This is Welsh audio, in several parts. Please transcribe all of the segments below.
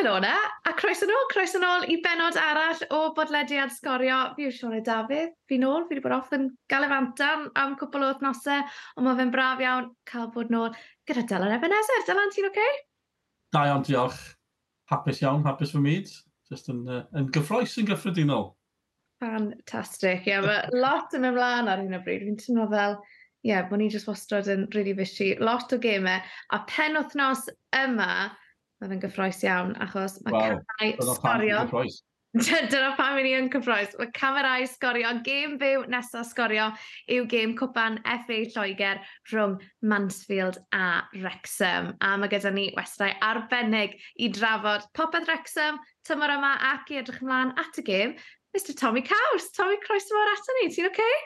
helo eh? na, a croeso nôl, croeso nôl i benod arall o bodlediad sgorio. Fi yw Sione Dafydd, fi nôl, fi wedi bod off yn galifantan am cwpl o wythnosau, ond mae fe'n braf iawn cael bod nôl gyda Dylan Ebenezer. Dylan, ti'n oce? Okay? Da iawn, diolch. Hapus iawn, hapus fy myd. Just yn, uh, yn gyffroes yn gyffredinol. Fantastic, ie. Yeah, mae lot yn ymlaen ar hyn o bryd. Fi'n teimlo fel ie, yeah, bod ni jyst wastad yn really fishy, lot o gemau, a pen wythnos yma, Oedd yn gyffroes iawn, achos mae wow. camerau sgorio... Dyna pam i ni yn cyffroes. Mae camerau sgorio, gêm fyw nesaf sgorio yw gêm cwpan FA Lloegr rhwng Mansfield a Wrexham. A mae gyda ni westau arbennig i drafod popeth Wrexham tymor yma ac i edrych ymlaen at y gêm. Mr Tommy Caws, Tommy, croeso mor ato ni, ti'n oce? Okay?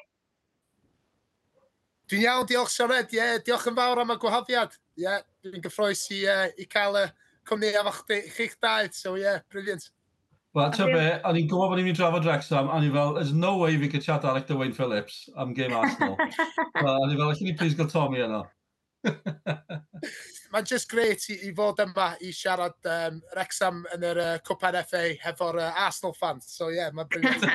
Dwi'n iawn, diolch Siared, yeah, diolch yn fawr am y gwahoddiad. Yeah, dwi'n gyffroes i, uh, i cael y uh, cwmni efo chdi, chi'ch dau, so ie, yeah, brilliant. Wel, ti'n be, o'n i'n gwybod bod ni'n mynd drafod Wrexham, a ni fel, there's no way fi could chat Alec Dwayne Phillips am game Arsenal. well, a ni fel, allwn ni please gael Tommy yno. Mae'n just great i, i fod yma i siarad um, Wrexham yn yr uh, Cwpan FA hefo'r uh, Arsenal fans, so ie, yeah, mae'n brilliant.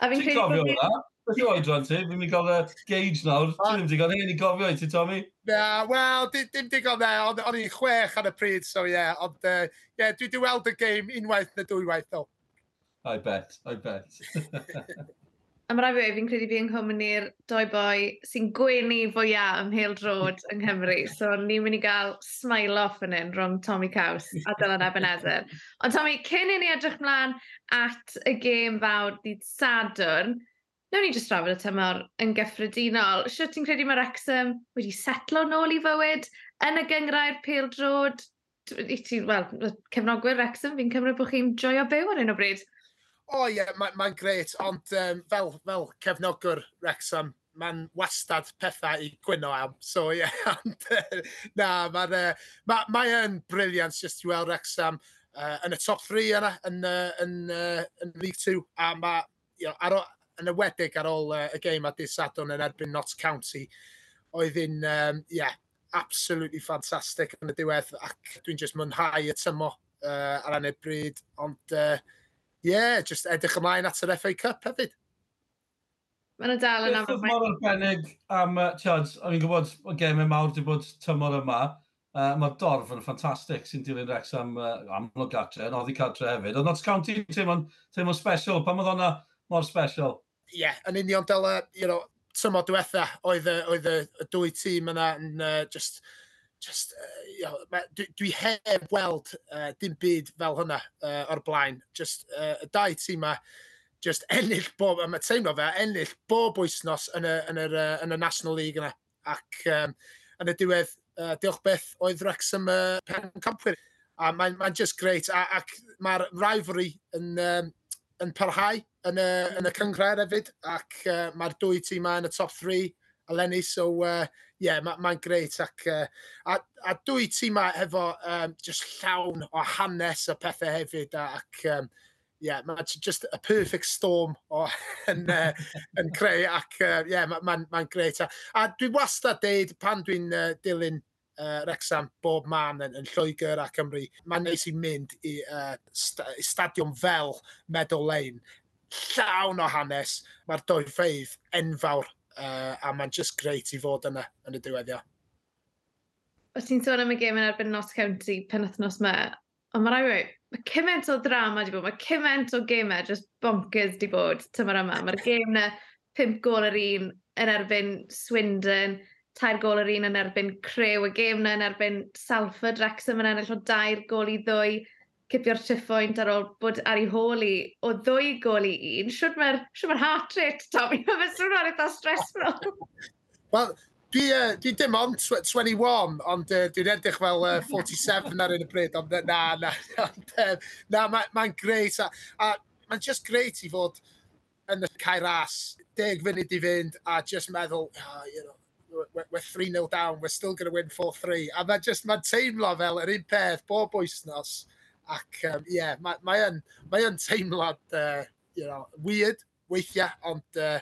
a fi'n credu bod... Beth yw oedran ti? Fi'n mynd i gael y gauge nawr. Ti'n ddim digon hyn i gofio i ti, Tommy? Na, wel, dim digon na. O'n i'n chwech ar y pryd, so ie. Yeah. Ond uh, yeah, dwi wedi weld y game unwaith na dwywaith, ddo. I bet, I bet. Am rai fi, fi'n credu fi yng Nghymru'r doi boi sy'n gwenu fwyaf ym Mhale Drod yng Nghymru. So, ni'n mynd i gael smile off yn un rhwng Tommy Caws a Dylan Ebenezer. Ond Tommy, cyn i ni edrych mlaen at y gêm fawr dydd Sadwrn, Nawr ni jyst trafod y tymor yn gyffredinol. Sio ti'n credu mae'r Exum wedi setlo nôl i fywyd yn y gyngrau'r Pêl Drod? Wel, cefnogwyr Exum, fi'n cymryd bod chi'n joio byw ar hyn o bryd. O oh, ie, yeah, mae'n ma gret, ond um, fel, fel cefnogwr Wrexham, mae'n wastad pethau i gwyno am. So ie, yeah, ond na, mae'n uh, ma, ma briliant just i weld Wrexham uh, yn y top 3 yna, yn, uh, yn, uh, yn League 2, a mae you know, ar, yn ywedig ar ôl uh, y game a disadwn yn erbyn Notts County, oedd un, um, yeah, absolutely fantastic yn y diwedd ac dwi'n just mwynhau y tymo uh, ar ran y bryd, ond uh, yeah, just edrych ymlaen at yr FA Cup hefyd. Mae'n dal yn amlwg. Beth mor arbennig am Tiod, o'n i'n gwybod o gemau mawr wedi bod tymor yma, Uh, Mae'r dorf yn ffantastig sy'n dilyn Rex am uh, amlwg adre, yn oddi cadre hefyd. Oedd Notts County teimlo'n special, pan oedd hwnna mor special? ie, yeah, yn union dela, you know, tymor diwetha, oedd, oedd y, y dwy tîm yna yn uh, just, just, uh, you know, dwi, dwi heb weld uh, dim byd fel hynna uh, o'r blaen. Just, uh, y dau tîm yma, just ennill bob, mae teimlo fe, ennill bob wythnos yn y, yn yr, uh, yn y National League yna. Ac um, yn y diwedd, uh, diolch beth oedd Wrexham uh, pen campwyr. A mae'n ma just great. A, ac mae'r rivalry yn, um, yn parhau yn y, yn y cyngred hefyd, ac uh, mae'r dwy tîm yma yn y top 3 eleni, so uh, yeah, mae'n ma, greit. Ac, uh, a, a dwy tîm yma efo um, just llawn o hanes a pethau hefyd, ac um, yeah, mae'n just a perfect storm o yn, uh, yn creu, ac uh, yeah, mae'n ma, ma, ma greit. A, a dwi wastad deud pan dwi'n uh, dilyn uh, Rexham bob man yn, yn Lloegr a Cymru. Mae'n neis i mynd i uh, st stadiwm fel Meadow Lane llawn o hanes. Mae'r doi ffeidd enfawr uh, a mae'n just greit i fod yna yn y diweddio. O ti'n sôn am y gêm yn erbyn Notts County pen penwthnos me, ond mae rai mae cymaint o drama di bod, mae cymaint o gemau just bonkers di bod tymor yma. Mae'r gêm na 5 gol yr un yn erbyn Swindon, tair gol yr un yn erbyn Crew, y gêm na yn erbyn Salford, Wrexham yn ennill o dair gol i ddwy cipio'r triffoint ar ôl bod ar ei hôl i o ddwy gol i un, siwr mae'r ma heart rate, Tommy, mae fe'n swnio'n eitha stressful. Wel, dwi, uh, dwi dim ond 21, ond uh, dwi'n edrych fel uh, 47 ar un y bryd, ond na, na, ond, uh, na, mae'n ma greit, a, a mae'n just greit i fod yn y cair as, deg funud i fynd, a just meddwl, oh, you know, we're, we're 3-0 down, we're still going to win 4-3. A mae'n just, mae'n teimlo fel yr un peth bob wythnos Ac ie, um, yeah, mae, mae, yn, mae yn teimlad uh, you know, weird weithiau, ond uh,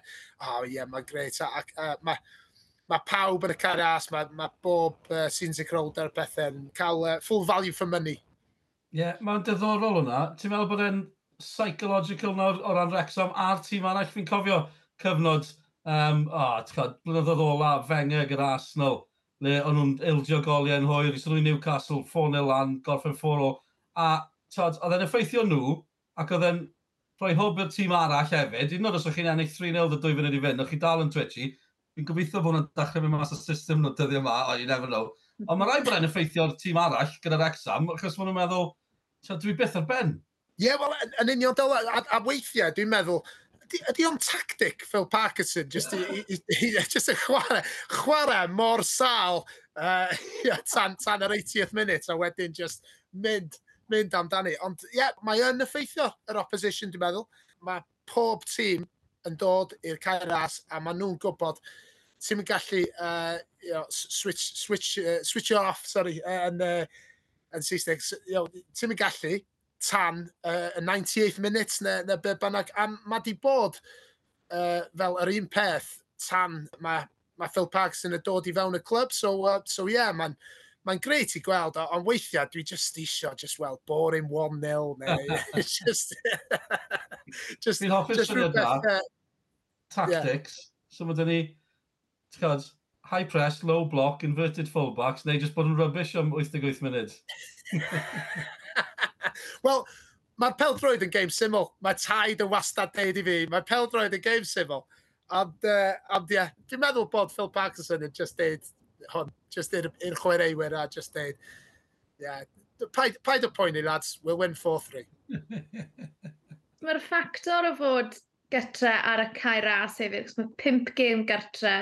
oh, yeah, mae'n greit. Ac uh, mae, mae pawb yn y car as, mae, mae bob uh, sy'n sicrwyd ar bethau yn cael uh, full value for money. Ie, yeah, mae'n diddorol hwnna. Ti'n meddwl bod e'n psychological nawr o ran Rexham a'r tîm arall fi'n cofio cyfnod um, oh, tchod, blynyddoedd ola Fenger gyda Arsenal le o'n nhw'n ildio goliau yn hwyr, i nhw'n Newcastle, 4-0 lan, gorffen 4-0, a tod, oedd e'n effeithio nhw, ac oedd e'n rhoi hwb i'r tîm arall hefyd, un oed os o'ch chi'n ennill 3-0 dy dwy funud i fynd, o'ch chi dal yn twitchy, fi'n gobeithio bod nhw'n dechrau mynd mas o system nhw dyddiau yma, o, you never know. Hmm. Ond mae rai bod e'n effeithio'r tîm arall gyda'r exam, achos maen nhw'n meddwl, dwi byth ar ben. Ie, yeah, wel, yn union dyla, a, a weithiau dwi'n meddwl, ydy o'n tactic Phil Parkinson just, i, i, i, just yn chwarae, chwarae mor sal uh, tan, tan yr 80th minute a wedyn just mynd mynd amdani. Ond ie, yeah, mae yn effeithio yr opposition, dwi'n meddwl. Mae pob tîm yn dod i'r cair ras a maen nhw'n gwybod ti'n mynd gallu uh, you know, switch, switch, uh, switch off, sorry, uh, yn, uh, yn Saesneg. You know, ti'n mynd gallu tan uh, 98th minute neu, neu be bynnag. A mae di bod uh, fel yr un peth tan mae ma Phil Parks yn y dod i fewn y clwb. So, uh, so yeah, mae'n mae'n greit i gweld, ond weithiau dwi just isio, just weld, boring 1-0, neu, just... just Fi'n hoffi'r syniad na, tactics, yeah. so mae dyn ni, ti'n high press, low block, inverted fullbacks, neu just bod yn rubbish am 88 munud. Wel, mae'r peldroed yn game syml. Mae taid yn wastad deud i fi. Mae'r peldroed yn game syml. Ond, uh, ond yeah, dwi'n meddwl bod Phil Parkinson yn just deud, hon, just i'r chwaraewyr a just deud, yeah, paid, paid y poeni lads, we'll win 4-3. Mae'r ffactor o fod gytre ar y cae ras hefyd, mae 5 gêm gytre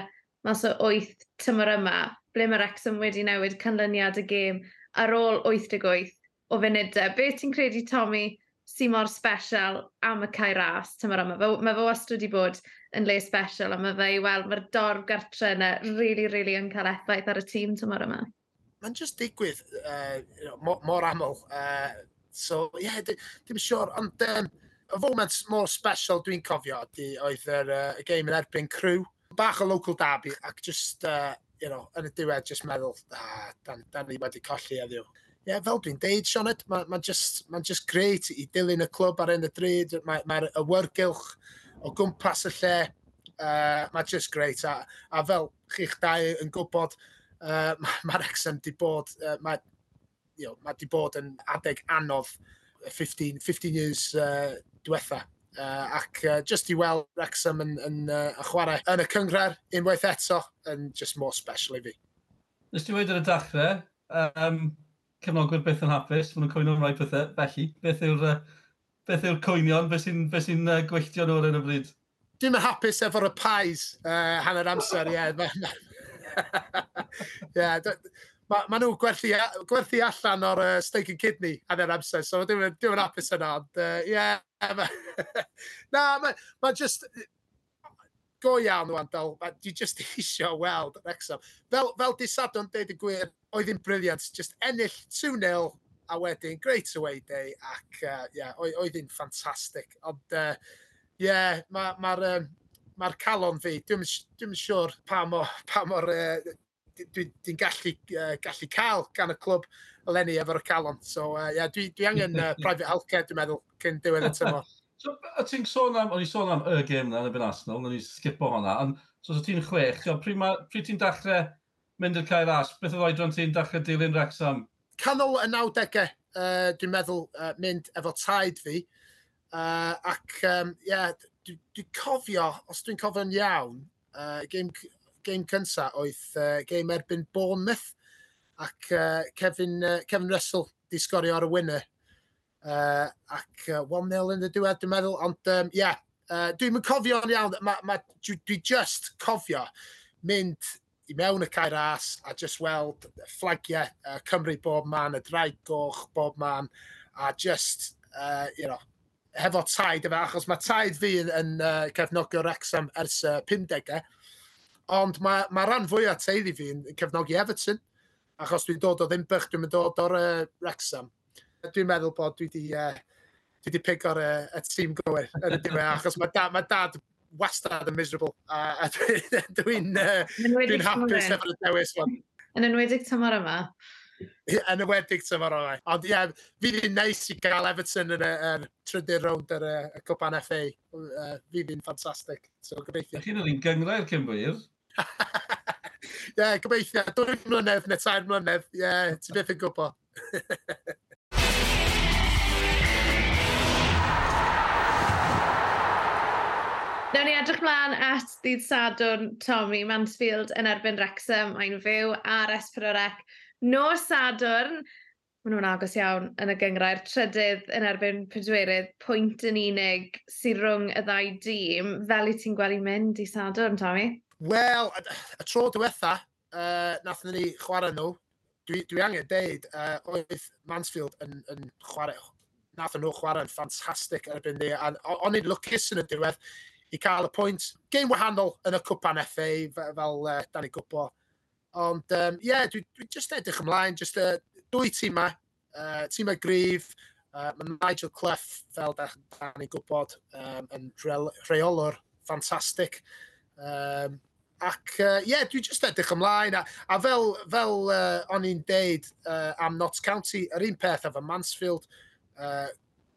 mas o 8 tymor yma, ble mae'r Exxon wedi newid canlyniad y gêm ar ôl 88 o funudau. Be ti'n credu, Tommy, sy'n mor special am y cair ras. Mae ma fe, ma fe wastad wedi bod yn le special a mae fe i weld mae'r dorf gartre yna really, really yn cael effaith ar y tîm tymor yma. Mae'n just digwydd uh, you know, mor, mor aml. Uh, so, ie, yeah, dim siwr, ond um, y foment mor special dwi'n cofio di, oedd yr uh, y game yn erbyn crew. Bach o local derby ac just, uh, you know, yn y diwedd, just meddwl, ah, dan, dan ni wedi colli heddiw yeah, fel dwi'n deud, Sionet, mae'n ma just, ma just great i dilyn y clwb ar un y dryd, mae'r ma, ma awyrgylch o gwmpas y lle, uh, mae'n just great. A, a fel chi'ch dau yn gwybod, uh, mae'r exam di bod, uh, mae you know, ma di bod yn adeg anodd 15, 15 years uh, diwetha. Uh, ac uh, just i weld Wrexham yn, yn uh, chwarae yn y cyngred unwaith eto yn just more special i fi. Nes ti wedi ar y dachrau, um, cefnogwyr beth yn hapus, maen nhw'n coenio'n rhai pethau, felly, beth yw'r uh, beth yw'r coenion, beth sy'n sy uh, gweithio nhw ar y bryd? Dwi'n hapus efo'r y pais uh, hanner amser, ie. yeah, Mae ma nhw gwerthu, gwerthu allan o'r uh, steak and kidney hanner amser, so dwi'n dwi hapus yna, ond ie. Uh, yeah, na, mae ma just, go iawn o'n fel, di just isio weld yn exam. Fel, fel di sadwn deud y gwir, oedd hi'n briliant, just ennill 2-0 a wedyn great away day ac uh, yeah, oedd hi'n ffantastig. Ond uh, yeah, mae'r ma, ma um, ma calon fi, dwi'n dwi siŵr pa mor, pa mor uh, dwi'n dwi gallu, uh, gallu cael gan y clwb eleni efo'r calon. So uh, yeah, dwi, dwi angen uh, private healthcare, dwi'n meddwl, cyn diwedd y tymor. So, a ti'n sôn am, o'n i sôn am y gêm na yn y byn Arsenal, o'n i skipo hwnna, ond so, so ti'n chwech, so, pryd, pryd ti'n dachrau mynd i'r cael as, beth oedd oedran ti'n dachrau dilyn Wrexham? Canol y 90au, uh, dwi'n meddwl, uh, mynd efo taid fi, uh, ac, um, yeah, dwi'n dwi cofio, os dwi'n cofio'n iawn, uh, game, game cynta oedd uh, game erbyn Bournemouth, ac uh, Kevin, uh, Kevin Russell di sgorio ar y winner Uh, ac uh, 1-0 yn y diwedd, dwi'n meddwl. Ond, um, yeah, uh, dwi'n mynd cofio'n iawn. Ma, ma, dwi, dwi just cofio mynd i mewn y cair as a just weld fflagiau uh, Cymru bob man, y draig goch bob man, a just, uh, you know, hefo taid efo, achos mae taid fi yn, yn uh, cefnogio Wrexham ers uh, 50au, ond mae, mae ran fwyaf teulu fi yn cefnogi Everton, achos dwi'n dod o ddimbych, dwi'n dod o'r uh, Wrexham dwi'n meddwl bod dwi wedi uh, dwi wedi pigo'r uh, y tîm gywir yn y diwedd, achos mae dad, mae dad wastad yn miserable, a, a dwi'n dwi uh, dwi, dwi hapus efo'r dewis. Yn enwedig tymor yma. Yn enwedig tymor yma. Ond ie, yeah, fi fi'n neis i gael Everton yn y er, trydydd rownd yr y er, Cwpan FA. Uh, fi fi'n ffantastig. So, gobeithio. Chi'n yr un gyngrair cyn bwyr? Ie, yeah, gobeithio. Dwy mlynedd neu tair mlynedd. Ie, yeah, ti beth yn gwybod. Nawr ni edrych mlaen at ddydd Sadwrn Tommy Mansfield yn erbyn Wrexham. Mae'n fyw ar S4C. No Sadwrn, maen nhw'n agos iawn yn y gyngrair. Trydydd yn erbyn pedwerydd, pwynt yn unig sy'n rhwng y ddau dîm. Fel i ti'n gweld i mynd i Sadwrn, Tommy? Wel, y tro diwetha, uh, nath ni chwarae nhw, dwi, dwi angen deud, uh, oedd Mansfield yn, yn chwarae, nath nhw chwarae'n ffantastig erbyn ni, a o'n i'n lwcus yn y diwedd, i cael y pwynt. Gyn wahanol yn y cwpan FA fel, fel uh, dan ni gwybod. Ond ie, um, yeah, dwi, dwi just edrych ymlaen, just uh, dwy tîmau, uh, tîmau grif, Uh, mae Nigel Clough, fel da, da ni'n gwybod, um, yn rheolwr ffantastig. Um, ac, ie, uh, yeah, dwi just edrych ymlaen. A, a fel, fel uh, o'n i'n deud uh, am Notts County, yr un peth efo Mansfield, uh,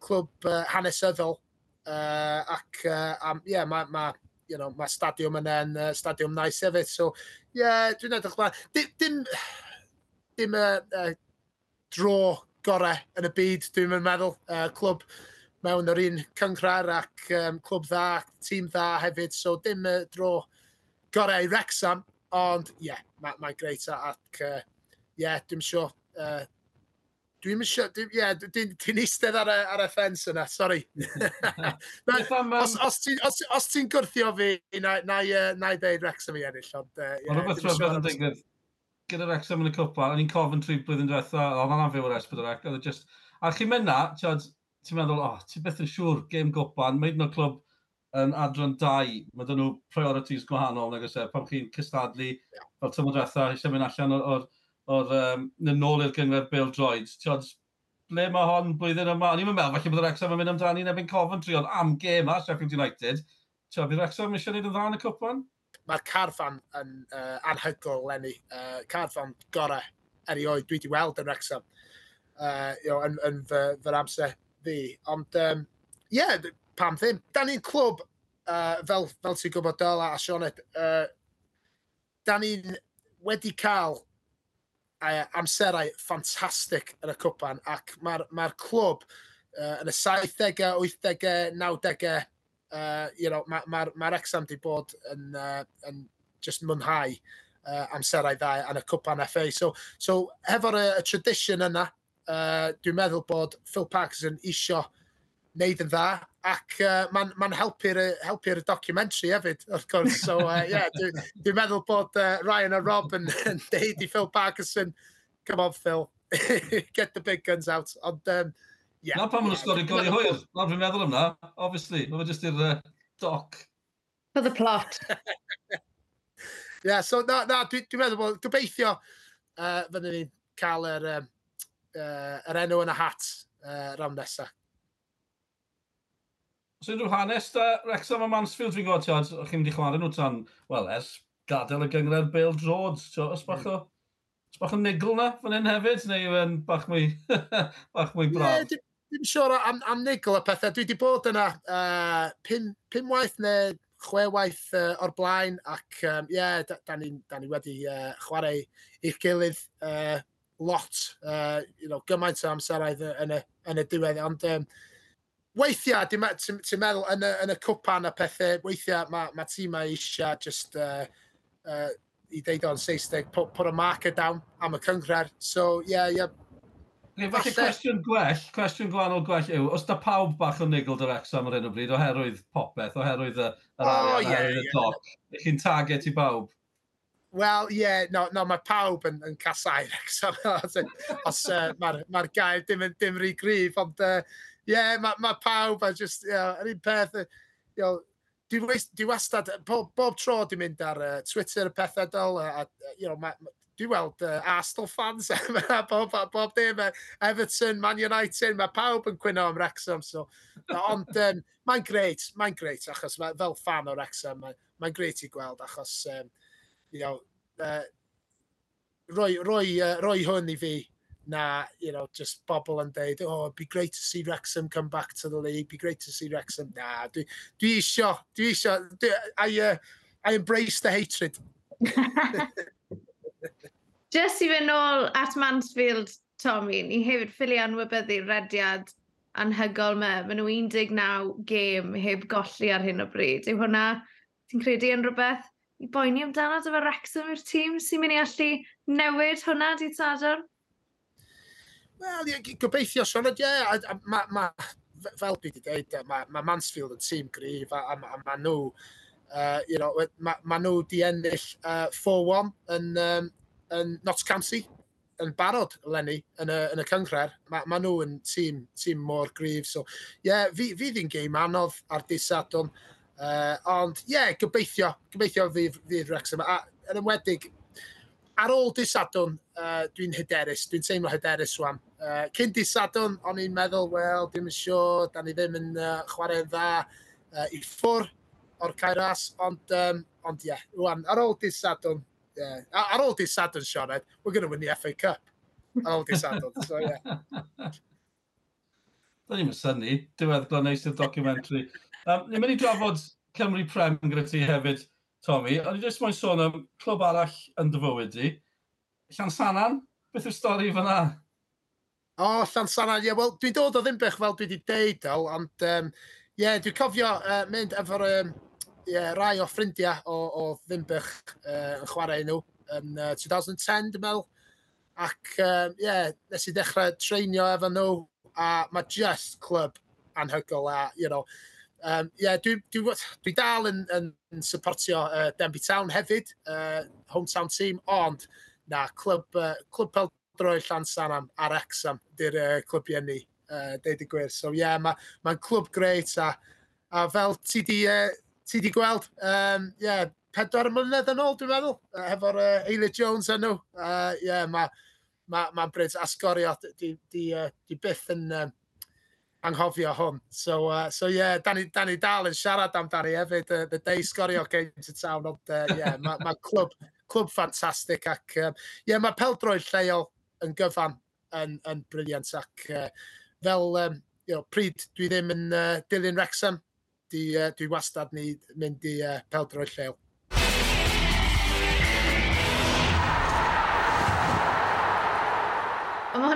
clwb uh, hanesyddol Uh, ac, uh, um, yeah, mae ma, you know, ma stadiwm yna'n uh, stadiwm nice hefyd. So, ie, yeah, dwi'n edrych ma. Dim, dim, dim uh, uh, dro gorau yn y byd, dwi'n meddwl. Uh, clwb mewn yr un cyngrar ac um, clwb dda, tîm dda hefyd. So, dim uh, dro gorau i Wrexham, Ond, ie, yeah, mae'n ma greit ac, ie, uh, yeah, dwi'n siŵr sure, uh, Dwi'n mysio, ie, dwi, yeah, dwi, dwi eistedd ar, y, ar y ffens yna, sori. os, os ti'n os, os ti gwrthio fi, na, na, na i ddeud Wrexham i ennill. Ond, uh, yeah, rhywbeth rhywbeth yn digwydd. Gyda Wrexham yn y cwpa, o'n i'n cofyn trwy blwyddyn diwetha, o'n anna fyw o'r Esbydorec, oedd e just... A chi'n mynd na, ti'n meddwl, oh, ti'n beth yn siŵr, gêm gwpan, mae un o clwb yn adran 2, mae dyn nhw priorities gwahanol, nag oes e, pam chi'n cystadlu, yeah. fel tymor diwetha, eisiau mynd allan o'r o'r um, nôl i'r gyngor Bill Droid. Tiod, ble mae hon blwyddyn yma? O'n i'n meddwl, falle bod y Wrexham yn mynd amdani yn ebyn Coventry, ond am gêm a Sheffield United. Tiod, bydd Wrexham eisiau gwneud yn dda yn y cwpan? Mae'r carfan yn uh, anhygol, Lenny. Uh, carfan gorau erioed dwi wedi weld yn Wrexham uh, you know, yn, yn fy, fy amser fi. Ond, ie, um, yeah, pam ddim. Da ni'n clwb, uh, fel, fel ti'n gwybod dyl a Sionet, uh, da ni'n wedi cael uh, amserau ffantastig yn y cwpan ac mae'r ma clwb uh, yn y 70au, 80au, 90au, uh, you know, mae'r ma, ma, ma exam wedi bod yn, uh, yn just mwynhau uh, amserau dda yn y cwpan FA. So, so hefo'r y, y tradition yna, uh, dwi'n meddwl bod Phil Parkinson isio wneud yn dda, ac uh, mae'n ma helpu'r helpu documentary hefyd, wrth gwrs. So, uh, yeah, dwi'n dwi meddwl bod uh, Ryan a Rob yn, yn deud i Phil Parkinson, come on Phil, get the big guns out. Ond, um, yeah. Na pan maen nhw'n sgori gol i hwyr, na fi'n meddwl am na, obviously, mae'n just i'r uh, doc. For the plot. yeah, so na, na dwi'n dwi meddwl bod gobeithio uh, fydden ni'n cael yr, um, uh, yr enw yn y hat uh, ram nesaf. Os unrhyw hanes da, Wrexham a Mansfield, fi'n gwybod, tiod, o'ch chi'n mynd i chwarae nhw tan, wel, es gadael y gyngred Bale Drods, tiod, os bach mm. o, os bach o nigl na fan hyn hefyd, neu yn bach mwy, bach mwy braf? Yeah, dwi'n siwr am, am nigl y pethau. Dwi wedi bod yna uh, pum, pum waith neu chwe waith uh, o'r blaen, ac ie, um, yeah, da, da ni, da ni wedi uh, chwarae i'ch gilydd uh, lot, uh, you know, gymaint o amseraidd yn y, yn y diwedd, ond um, weithiau, ti'n ti, ti meddwl, yn y, yn y cwpan a pethau, weithiau mae ma tîmau eisiau just uh, uh, i ddeud o'n Saesneg, put, put a marker down am y cyngred. So, ie, yeah, ie. yeah. Ne, falle cwestiwn gwell, cwestiwn gwahanol gwell yw, os da pawb bach o nigl dy'r exam ar hyn o bryd, oherwydd popeth, oherwydd yr oh, arian, yeah, oherwydd y yeah, dop, yeah. chi'n target i bawb? Wel, ie, yeah, no, no, mae pawb yn, yn casau'r exam, os uh, mae'r ma gael dim, dim rhy grif, ond uh, yeah, mae ma pawb a just, you know, yr un peth, you know, dwi, dwi wastad, bob, bob tro dwi'n mynd ar uh, Twitter y pethau dol, a, a you know, ma, dwi weld uh, Arsenal fans bob, bob dim, e, Everton, Man United, mae pawb yn cwyno am Wrexham. So. Ond um, mae'n greit, mae'n greit, achos ma, fel fan o Wrexham, mae'n ma greit i gweld, achos um, you know, uh, roi, roi, uh, roi hwn i fi na, you know, just bobl yn deud, oh, it'd be great to see Wrexham come back to the league, be great to see Wrexham. Na, dwi, dwi isio, dwi isio, dwi, I, uh, I embrace the hatred. Just i fynd nôl at Mansfield, Tommy, ni hefyd ffili anwybyddu rediad anhygol me. Mae nhw 19 gêm heb golli ar hyn o bryd. Yw hwnna, ti'n credu yn rhywbeth i boeni amdano dyfa Wrexham i'r tîm sy'n mynd i allu newid hwnna di Sadwrn? Wel, gobeithio, Sean, ie, yeah, ma, fel dwi wedi dweud, mae ma Mansfield yn tîm gryf a, a, a mae nhw, uh, you know, mae ma nhw di ennill uh, 4-1 yn, um, yn Notts County yn barod lenni yn y, yn y cyngred. Mae ma nhw yn tîm, tîm mor gryf. So, ie, yeah, fi, fi hi'n gêm anodd ar disadwn. Uh, ond, ie, yeah, gobeithio, gobeithio fydd, fydd Wrexham. A, yn ymwedig, ar ôl disadwn, uh, dwi'n hyderus, dwi'n teimlo hyderus wan. Uh, cyn disadwn, o'n i'n meddwl, wel, dwi'n siŵr, da ni ddim yn uh, chwarae dda uh, i ffwr o'r cairas, ond, um, ond ie, yeah, wan, ar ôl disadwn, yeah. ar ôl disadwn, Sioned, we're going to win the FA Cup. Ar ôl disadwn, so ie. Yeah. Do'n i'n synnu, diweddglo neis i'r documentary. Um, ni'n mynd i drafod Cymru Prem gyda ti hefyd. Tommy, o'n i jyst moyn sôn am clwb arall yn dy fywyd di. Llansanan, beth yw'r stori fyna? O, oh, Llansanan, ie, yeah, wel, dwi'n dod o ddim bych fel dwi wedi deud, al, ond, ie, um, yeah, dwi'n cofio uh, mynd efo'r um, yeah, rai o ffrindiau o, o Ddimbych uh, yn chwarae nhw yn uh, 2010, dwi'n meddwl. Ac, ie, um, yeah, nes i ddechrau treinio efo nhw, a mae just clwb anhygol a, you know, Um, yeah, dwi, dwi, dwi dal yn, yn, yn supportio uh, Denby Town hefyd, uh, hometown team, ond na, clwb, uh, clwb peldroi Llansanam ar Exam, di'r uh, clwbiau ni, uh, deud y gwir. So yeah, mae'n ma, clwb greit a, a fel ti di, uh, ti di gweld, um, yeah, pedwar mlynedd yn ôl, dwi'n meddwl, uh, efo'r uh, Eilid Jones yn nhw. Uh, yeah, mae'n ma, ma, bryd asgorio, di, di, uh, di byth yn... Uh, anghofio hwn. So, uh, so yeah, da ni, da ni dal yn siarad amdani hefyd, uh, the day sgorio game to town, ond uh, yeah, mae ma clwb, clwb ffantastig ac um, yeah, mae peldroed lleol yn gyfan yn, yn briliant ac uh, fel um, you know, pryd dwi ddim yn uh, dilyn Wrexham, di, uh, dwi wastad ni mynd i uh, peldroed lleol.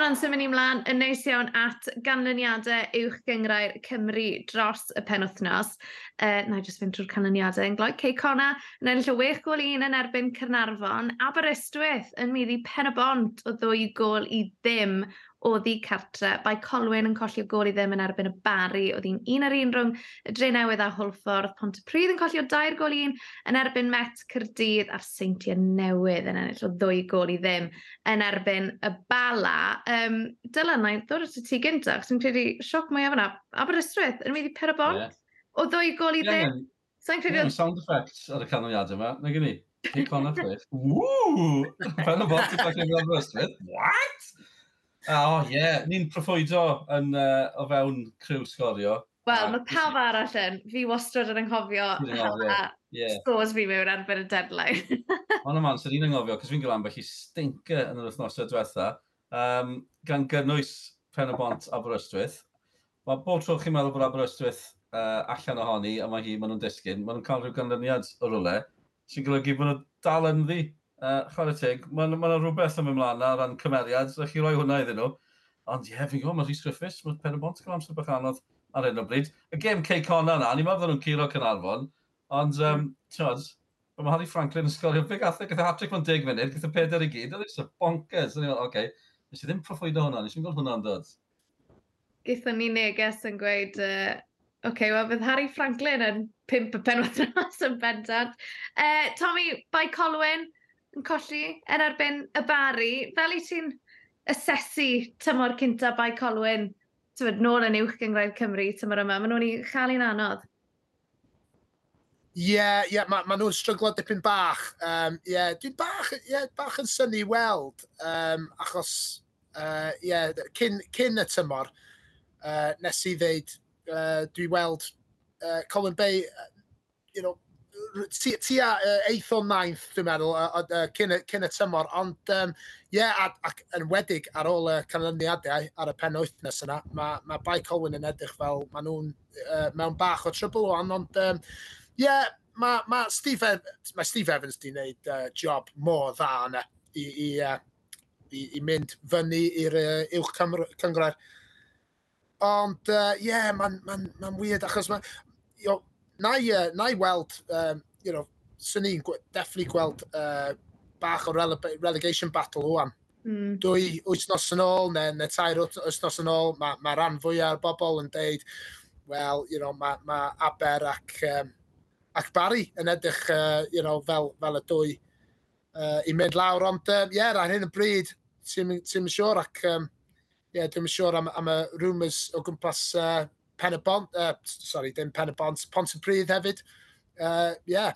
Rwan, symud ni mlaen yn neis iawn at ganlyniadau uwch gyngrau'r Cymru dros y penwthnos. Uh, na i jyst fynd trwy'r canlyniadau yn gloi. Cei Cona yn ennill o wech gol un yn erbyn Cernarfon. Aberystwyth yn meddi pen y bont o ddwy gol i ddim o ddi cartre. Bai Colwyn yn colli o gol i ddim yn erbyn y bari. Oedd hi'n un ar un rhwng y dre newydd a Hwlffordd. Pontypridd yn colli o dair gol un yn erbyn Met Cyrdydd a'r seintiau newydd yn ennill o ddwy gol i ddim yn erbyn y bala. Um, Dylan, na i ddod at y ti gyntaf, sy'n credu sioc mwy o. Aberystwyth, yn mynd i Perabon? Yeah. O ddwy gol i ddim? Yeah. Sa'n credu... Yeah, sound effects ar y canlyniadau yma. Na gen i. Pick on a cliff. Woo! Pen o bot i bach Aberystwyth. What? O, oh, ie. Yeah. Ni'n proffwydo yn, uh, o fewn criw sgorio. Wel, mae pawb arall yn. Fi wastad yn anghofio yeah, yeah, scores fi mewn erbyn y deadline. Ond yma, sy'n un anghofio, cos fi'n gael ambell i stinker yn yr wythnosau diwetha, um, gan gynnwys pen y bont Aberystwyth. Mae bob tro chi'n meddwl bod Aberystwyth uh, allan ohoni, a mae hi, maen nhw'n disgyn, maen nhw'n cael rhyw ganlyniad o rwle, sy'n golygu bod nhw dal yn ddi. Uh, Chwer y teg, mae yna ma rhywbeth am ymlaen ar ran cymeriad, so chi roi hwnna iddyn nhw. Ond ie, yeah, fi'n gwybod, mae Rhys Griffiths, mae Pen y Bont yn amser bach anodd ar hyn o bryd. Y gêm Cey Connor na, ni'n meddwl nhw'n curo Cynarfon, ond, um, hmm. tiod, mae Harry Franklin yn sgorio, fe gath e, gath e hat-trick mewn 10 munud, gath e 4 i gyd, oedd e'n bonkers. Oce, okay, nes i ddim proffwydo hwnna, nes i'n gweld hwnna'n dod. Gaethon ni neges yn gweud, uh, oce, okay, wel bydd Harry Franklin yn pimp y penwethnos yn bendant. Uh, Tommy, bai Colwyn, yn colli yn erbyn y bari. Fel i ti'n asesu tymor cynta bai Colwyn, tyfod, nôl yn uwch gyngraedd Cymru tymor yma, maen nhw'n i chael anodd. Ie, yeah, yeah, maen ma nhw'n stryglo dipyn bach. Um, yeah, dwi'n bach, yeah, bach yn syni weld, um, achos uh, yeah, cyn, cyn y tymor, uh, nes i ddeud, uh, dwi weld uh, Colin Bay, uh, you know, ti tua eith o nainth, dwi'n meddwl, cyn y tymor, ond um, ie, yeah, ac yn wedig ar ôl y canlyniadau ar y pen wythnos yna, mae ma Bai Colwyn yn edrych fel maen nhw'n uh, mewn bach o trybl o'n, ond ie, um, yeah, mae ma Steve, Evans, ma Steve Evans di wneud uh, job mor dda yna i, i, uh, i, i mynd fyny i'r uh, uwch cyngor. Ond ie, uh, yeah, mae'n ma ma, weird achos mae na i, uh, na i weld, um, you know, swn i'n definitely gweld uh, bach o rele relegation battle hwan. Mm. Dwy wythnos yn ôl, neu, neu tair wythnos yn ôl, mae ma ran fwyaf o'r bobl yn deud, well, you know, mae ma Aber ac, um, ac Barry yn edrych uh, you know, fel, fel y dwy uh, i mynd lawr. Ond, ie, um, yeah, ar hyn y bryd, ti'n siŵr ac... Um, yeah, dwi'n siŵr am, am y rumours o gwmpas uh, Pen y Bont, uh, sorry, dim Pen y Bont, Pont y Pryd hefyd. Uh, yeah,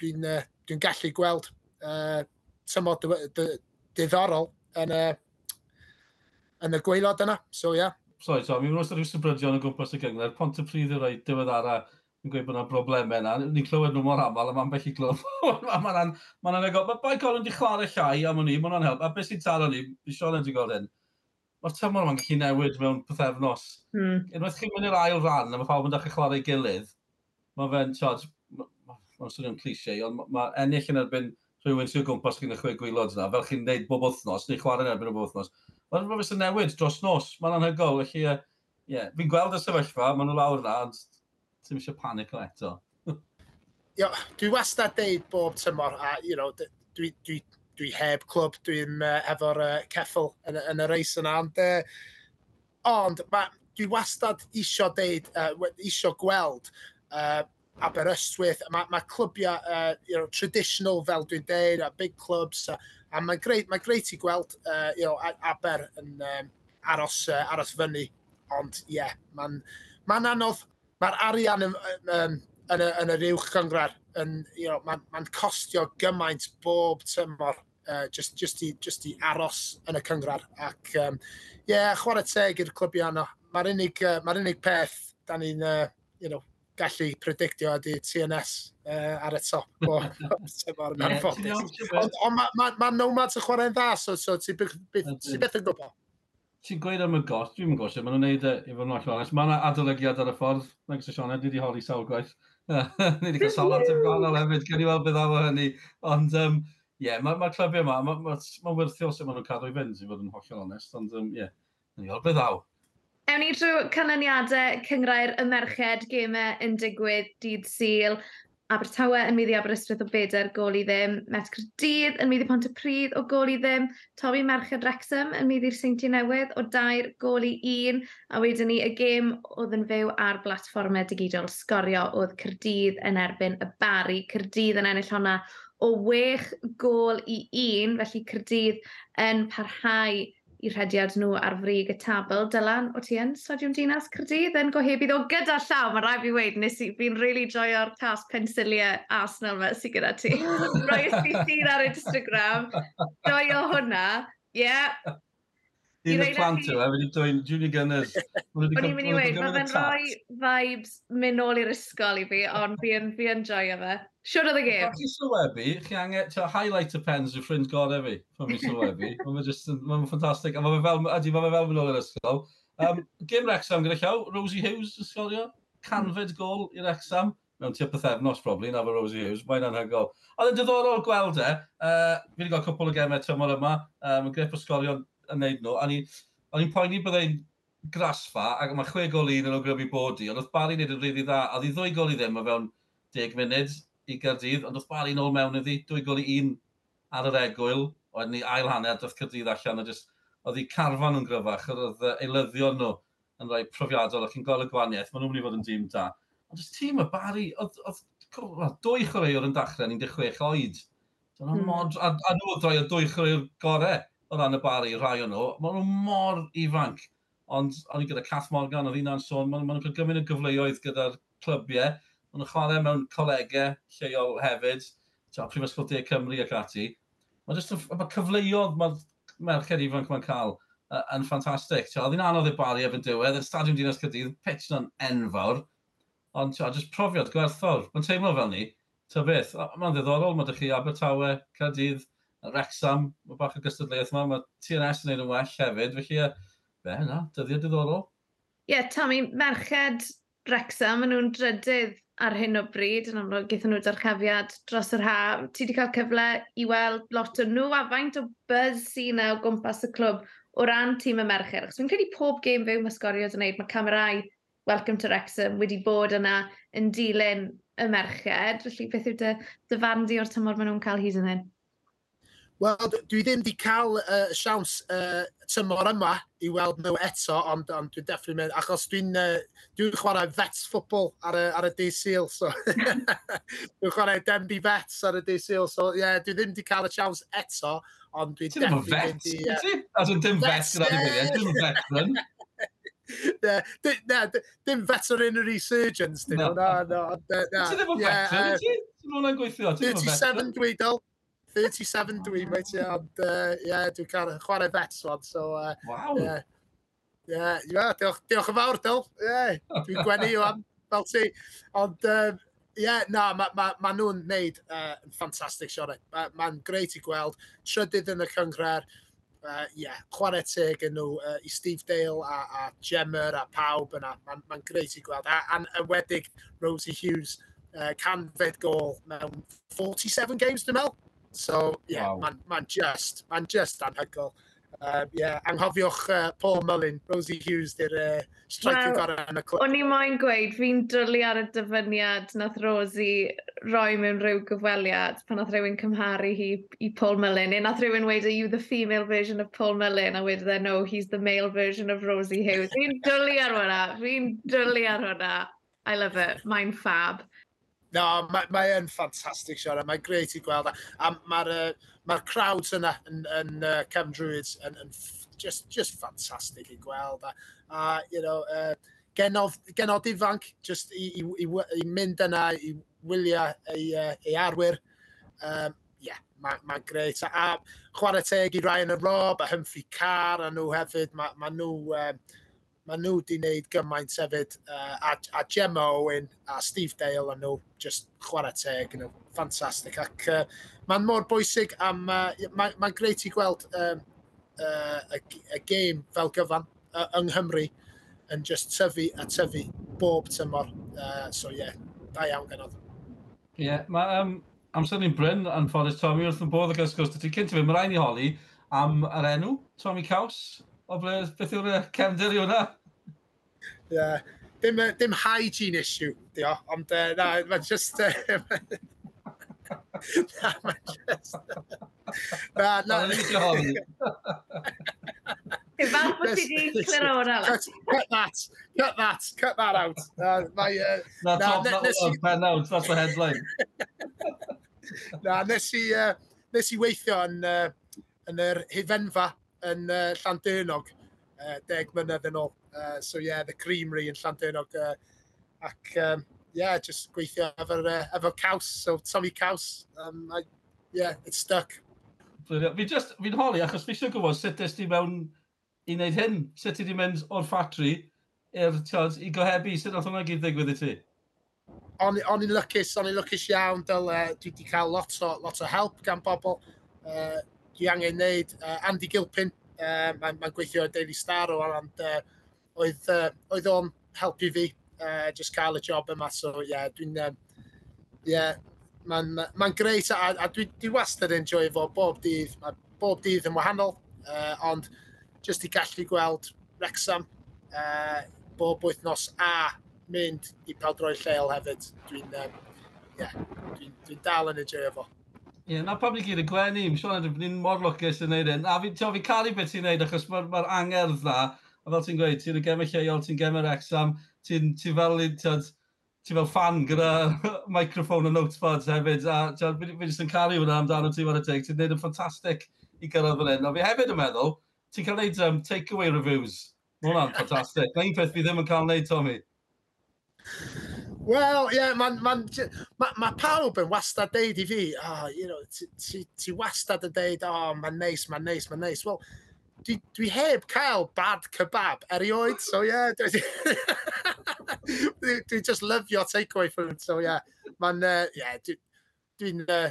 dwi'n uh, dwi gallu gweld uh, tymod diddorol yn, uh, yn y gweilod yna. So, yeah. Sorry, Tom, mi'n rhywbeth rhyw brydion o gwmpas y gyngor. Pont y pryd yw'r rhaid diweddara yn gweud bod yna broblemau yna. Ni'n clywed nhw mor aml, a mae'n bell i glwb. Mae'n anegol, mae Bai Colin wedi chwarae llai am o'n mae'n help. A beth sy'n taro ni, Sean yn digol hyn, mae'r tymor yma'n gallu newid mewn pethefnos. Mm. Unwaith chi'n mynd i'r ail ran, a mae pawb yn dechrau chwarae gilydd, mae fe'n, tiod, mae'n swnio'n cliché, ond mae ma ennill yn erbyn rhywun sy'n gwmpas chi'n ychwe gwylod yna, fel chi'n neud bob wythnos, neu chwarae yn erbyn o bob wythnos. Mae'n rhywbeth sy'n newid dros nos, mae'n anhygol, felly, ie, yeah, fi'n gweld y sefyllfa, maen nhw lawr yna, ond ti'n eisiau panic o eto. Yo, dwi wastad deud bob tymor, a, you know, dwi, dwi, dwi dwi heb clwb, dwi'n uh, efo'r uh, ceffl yn, yn y reis yna. Ond, uh, ond ma, dwi wastad isio, deud, uh, isio gweld uh, Aberystwyth, mae ma clwbiau uh, you know, traditional fel dwi'n deud, a big clubs, a, a mae'n greit, mae greit i gweld uh, you know, Aber yn um, aros, uh, aros fyny, ond ie, yeah, mae'n ma anodd, mae'r arian yn, um, yn, yn, yn yr uwch gyngrar, yn, you know, mae'n ma costio gymaint bob tymor, uh, just, just, i, just i aros yn y cyngor. Ac, um, yeah, chwarae teg i'r clybiau yno. Mae'r unig, uh, mae unig peth da ni'n, uh, you know, gallu predictio ydy TNS uh, ar y top o tymor yn anffodus. Ond on, mae ma, ma Nomads yn chwarae'n dda, so, so ti, ti beth yn gwybod? Ti'n gweud am y goll, dwi'n gwybod sef, maen nhw'n neud, i fod yn oll onest, mae yna adolygiad ar y ffordd, nag sy'n Sioned, ni wedi holi sawl gwaith. ni wedi cael sawl ateb gwahanol hefyd, gen i weld beth awa hynny. Ond, um, Ie, yeah, mae'r ma clybiau yma, mae'n ma, ma ma werthiol sut maen nhw'n cadw i fynd, i fod yn hollol onest, ond ie, um, yeah, ni olbeth ddaw. Ewn ni drwy canlyniadau cyngrair y merched, gemau yn digwydd, dydd syl, Abertawe yn meddi Aberystwyth o Beder, gol i ddim. Met Cyrdydd yn myddi Pont y Pryd o gol i ddim. Tobi Merched Rexham yn meddi'r Seinti Newydd o dair gol i un. A wedyn ni y gêm oedd yn fyw ar blatfformau digidol sgorio oedd Cyrdydd yn erbyn y Bari. Cyrdydd yn ennill honna o wech gol i un, felly Cyrdydd yn parhau i rhediad nhw ar frig y tabl. Dylan, o ti yn Stadiwm Dinas Cyrdydd yn gohebydd o gyda llaw, mae rai fi wedi nes i fi'n really joio'r tas pensiliau Arsenal yma sy'n gyda ti. Roi ysdi sy'n ar Instagram, joio hwnna. Ie, yeah. Dim y plant yw, a wedi dwy'n Junior Gunners. O'n i'n mynd i weid, mae fe'n rhoi vibes mynd nôl i'r ysgol i fi, ond fi yn, fi yn joio fe. Siwr oedd y gêm. Chi sylwebu, chi angen, ti'n highlight y pens yw ffrind gorau fi, pan fi'n sylwebu. Mae'n just, mae'n ffantastig, a mae'n fel, ydy, mae'n fel mynd o'r ysgol. Um, Gym Rexham gyda llaw, Rosie Hughes ysgolio, canfed gol i Rexham, mewn tua pethefnos probably, na fo Rosie Hughes, mae'n anhygol. Oedd yn diddorol gweld e, uh, fi wedi cael cwpl o gemau tymor yma, um, grep ysgolion yn neud nhw, a o'n i'n poeni byddai'n grasfa, ac mae chwe gol un yn o bod i, ond oedd Barry wneud yn rili dda, a ddi ddwy gol i ddim o fewn 10 munud, i Gyrdydd, ond wrth bari nôl mewn iddi, dwy gol i un ar yr egwyl, oedd ni ail hanner doedd Cyrdydd allan, a just, oedd hi carfan yn gryfach, oedd eilyddion nhw yn rhoi profiadol ac yn gweld y gwaniaeth, maen nhw'n mynd i fod yn dîm da. Ond jyst tîm y bari, oedd, oedd dwy chwaraewr yn dachrau, 16 oed. Dyna mm. mod, a, a nhw droi o dwy chwaraewr gorau o ran y bari, rhai o nhw. Maen nhw mor ifanc. Ond o'n i gyda Cath Morgan, oedd hynna'n sôn, maen nhw'n cael gymaint o gyfleoedd gyda'r clybiau. Mae'n yn chwarae mewn colegau lleol hefyd, ta, Prifysgol De Cymru ac ati. Mae jyst y cyfleoedd mae'r merched ifanc mae'n cael uh, yn ffantastig. Oedd hi'n anodd i bari efo'n diwedd, y stadiwm Dinas Cydydd, pitch na'n enfawr. Ond ta, jyst profiad gwerthfawr. Mae'n teimlo fel ni. Ta beth, mae'n ddiddorol, mae ydych chi Abertawe, Cydydd, Rexham, mae bach o gystadleuaeth yma, mae TNS yn neud yn well hefyd, felly, be, na, dyddiau diddorol. Ie, yeah, Tommy, merched Rexham, maen nhw'n drydydd ar hyn o bryd, yn amlwg, geithon nhw darchefiad dros yr haf. Ti wedi cael cyfle i weld lot o nhw a faint o buzz sy'n o gwmpas y clwb o ran tîm y mercher. Chos fi'n credu pob gêm fyw mae sgoriad yn gwneud, mae camerau Welcome to Wrexham wedi bod yna yn dilyn y merched. Felly beth yw dy, dy fandi o'r tymor maen nhw'n cael hyd yn hyn? Wel, dwi ddim wedi cael y uh, siawns uh, tymor yma i weld nhw eto, ond, ond dwi'n deffro'n mynd, achos dwi'n uh, dwi chwarae vets ffwbl ar y, ar y dydd syl, so dwi'n chwarae demdi vets ar y dydd syl, so ie, yeah, dwi ddim wedi cael y siawns eto, ond dwi'n deffro'n mynd i... Ti'n ddim A dwi'n dim vets gyda'n ei dim veteran. Ne, ne, dim veterinary surgeons, dyn nhw, na, no. Ti'n ddim yn veteran, ti? Ti'n mwyn gweithio? 37 dwydol. 37 dwi, mae ti, ond uh, yeah, dwi'n cael chwarae vets fan, so... Uh, wow! Yeah. Yeah, yeah, diolch, diolch yn fawr, Dyl. Yeah, dwi'n gwenu yw am, fel ti. Ond, um, yeah, na, mae ma, ma nhw'n neud uh, ffantastig sioret. Mae'n ma, greit i gweld. Trydydd yn y cyngred. Uh, yeah, chwarae teg yn nhw uh, i Steve Dale a, a Gemmer a pawb yna. Mae'n ma, greit i gweld. A, a, a wedig Rosie Hughes uh, canfed gol mewn 47 games, dwi'n meddwl. So, yeah, wow. mae'n ma just, mae'n just anhygol. Uh, yeah, anghofiwch uh, Paul Mullin, Rosie Hughes, di'r uh, striker well, gorau yn y clwb. O'n i moyn gweud, fi'n dwlu ar y dyfyniad nath Rosie roi mewn rhyw gyfweliad pan nath rhywun cymharu hi i Paul Mullin. Neu nath rhywun weid, are you the female version of Paul Mullin? A wedi dweud, e, no, he's the male version of Rosie Hughes. Fi'n dwlu ar hwnna, fi'n dwlu ar hwnna. I love it, mae'n fab. No, mae, mae yn ffantastig siarad, mae'n greit i gweld. A mae'r uh, mae crowds yna yn, yn uh, Cefn Druids yn, yn just, just ffantastig i gweld. A, a you know, uh, genod, genod ifanc, just i, i, i, i mynd yna, i wylio ei, uh, ei arwyr. Um, yeah, mae'n ma greit. A, a chwarae teg i Ryan and Rob, a Humphrey Carr, a nhw hefyd, mae ma nhw... Um, Mae nhw wedi gwneud gymaint hefyd. Uh, a, a Gemma Owen a Steve Dale a nhw just chwarae teg. Nhw. ffantastig. Ac uh, mae'n mor bwysig a mae'n ma, greit i gweld um, uh, y, y gêm fel gyfan uh, yng Nghymru yn just tyfu a tyfu bob tymor. Uh, so ie, yeah, da iawn gynnod. Ie, yeah, mae um, amser ni'n Bryn yn ffordd Tommy wrth yn bodd y gysgwrs. gwrs, cynt i fi, mae rhaid i holi am yr enw, Tommy Caws, o ble, beth yw'r cefndir i hwnna? Yeah. Dim, dim hygiene issue, dio, ond uh, na, mae'n just... Uh, na, mae'n just... na, na. Ti'n fawr bod ti di clear o'r Cut that, cut that, cut that out. Uh, my, uh, na, top, na, na, na, pen out, that's the headline. na, nes i, uh, nes i weithio yn, uh, yn yr hifenfa yn uh, Llandurnog, uh, deg mlynedd yn ôl. Uh, so yeah, the creamery yn Llandynog. Uh, ac um, yeah, just gweithio efo'r uh, efo caws, so Tommy Caws. Um, I, yeah, it's stuck. Fi just, fi'n holi achos fi eisiau gwybod sut ys ti mewn i wneud hyn. Sut ti wedi mynd o'r ffatri i'r tiod i gohebu, sut oedd hwnna gyd ddigwydd i ti? O'n i'n lwcus, o'n i'n lwcus iawn, dyl uh, dwi wedi cael lot o, lot o help gan bobl. Uh, dwi angen wneud uh, Andy Gilpin, uh, mae'n ma gweithio ar Daily Star o Ireland, uh, oedd, uh, oedd o'n helpu fi uh, just cael y job yma. So, yeah, dwi'n... Um, yeah, mae'n ma, ma greit a, a dwi, dwi wastad yn enjoy fo bob dydd. Mae bob dydd yn wahanol, uh, ond just i gallu gweld Wrexham uh, bob wythnos a mynd i peldroed lleol hefyd. Dwi'n um, yeah, dwi, dwi dal yn enjoy fo. Ie, yeah, na pam ni gyd y gwenu, mae'n siŵr ni'n mor lwcus yn neud hyn. A fi'n fi cael caru beth ti'n neud, achos mae'r ma, angerdd dda A fel ti'n gweud, ti'n y gemau lleol, ti'n gemau'r exam, ti'n ti fel, ti fel fan gyda microphone a notepads hefyd, a fi jyst yn caru hwnna amdano ti fan y teg, ti'n neud yn ffantastig i gyrraedd fan hyn. A fi hefyd yn meddwl, ti'n cael neud um, takeaway reviews. Mae hwnna'n ffantastig. Na un peth fi ddim yn cael neud, Tommy. Wel, ie, yeah, mae ma, ma, ma pawb yn wastad deud i fi, oh, you know, ti, ti, ti wastad yn deud, oh, mae'n neis, mae'n neis, mae'n neis. Wel, dwi, dwi heb cael bad kebab erioed, so ie. Yeah, dwi, dwi, dwi just lyfio takeaway food, so ie. Yeah. Mae'n, uh, yeah, dwi'n... Dwi uh,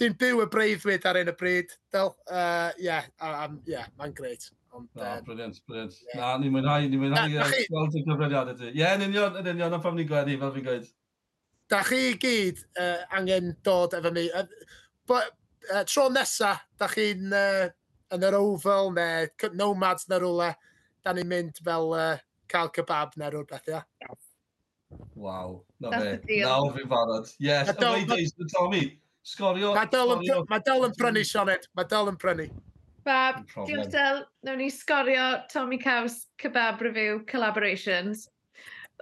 Dwi'n byw y breuddwyd ar un y bryd, Del. Ie, uh, yeah, um, yeah, mae'n greit. Ond, no, um, briliant, briliant. Yeah. Na, ni'n mwynhau, ni'n mwynhau na, gweld y gyfrifiad ydy. Ie, yn union, yn union, ond pam ni'n gweddi, fel fi'n gweud. Da chi gyd uh, angen dod efo mi. Uh, but, uh, tro nesa, da chi'n uh, yn yr oval neu nomads neu rwle, da ni'n mynd fel uh, cael kebab neu rhywbeth, ia. Waw, na fe. Nawr fi'n barod. Yes, away days to Tommy. Sgorio. Mae dal, yn prynu, Sionet. Mae dal yn prynu. Bab, diolch Del. nawr ni sgorio Tommy Caws Kebab Review Collaborations.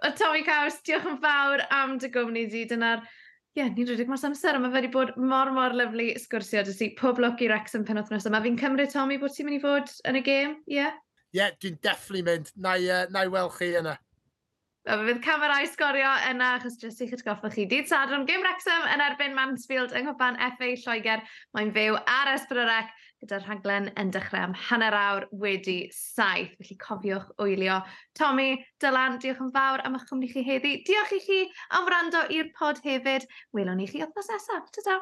O Tommy Caws, diolch yn fawr am dy gwmni di. Dyna'r Ie, yeah, ni'n rhedeg mas amser, a mae wedi bod mor, mor lyflu sgwrsio, dy si. pob lwc i Rex yn penod nesaf. Fi'n cymryd, Tommy, bod ti'n mynd i fod yn y gêm, ie? Yeah? Ie, yeah, dwi'n defflu mynd. Na i, uh, na i wel chi yna. A fe fydd camerau sgorio yna, achos jyst i'ch atgoffa chi. Dydd Sadwrn, gym Wrexham yn erbyn Mansfield yng Nghwpan FA Lloegr. Mae'n fyw ar Esbryrec gyda'r rhaglen yn dechrau am hanner awr wedi saith. Felly cofiwch wylio. Tommy, Dylan, diolch yn fawr am eich cwmni chi heddi. Diolch i chi am wrando i'r pod hefyd. Welwn ni chi othnos nesaf. Ta-ta!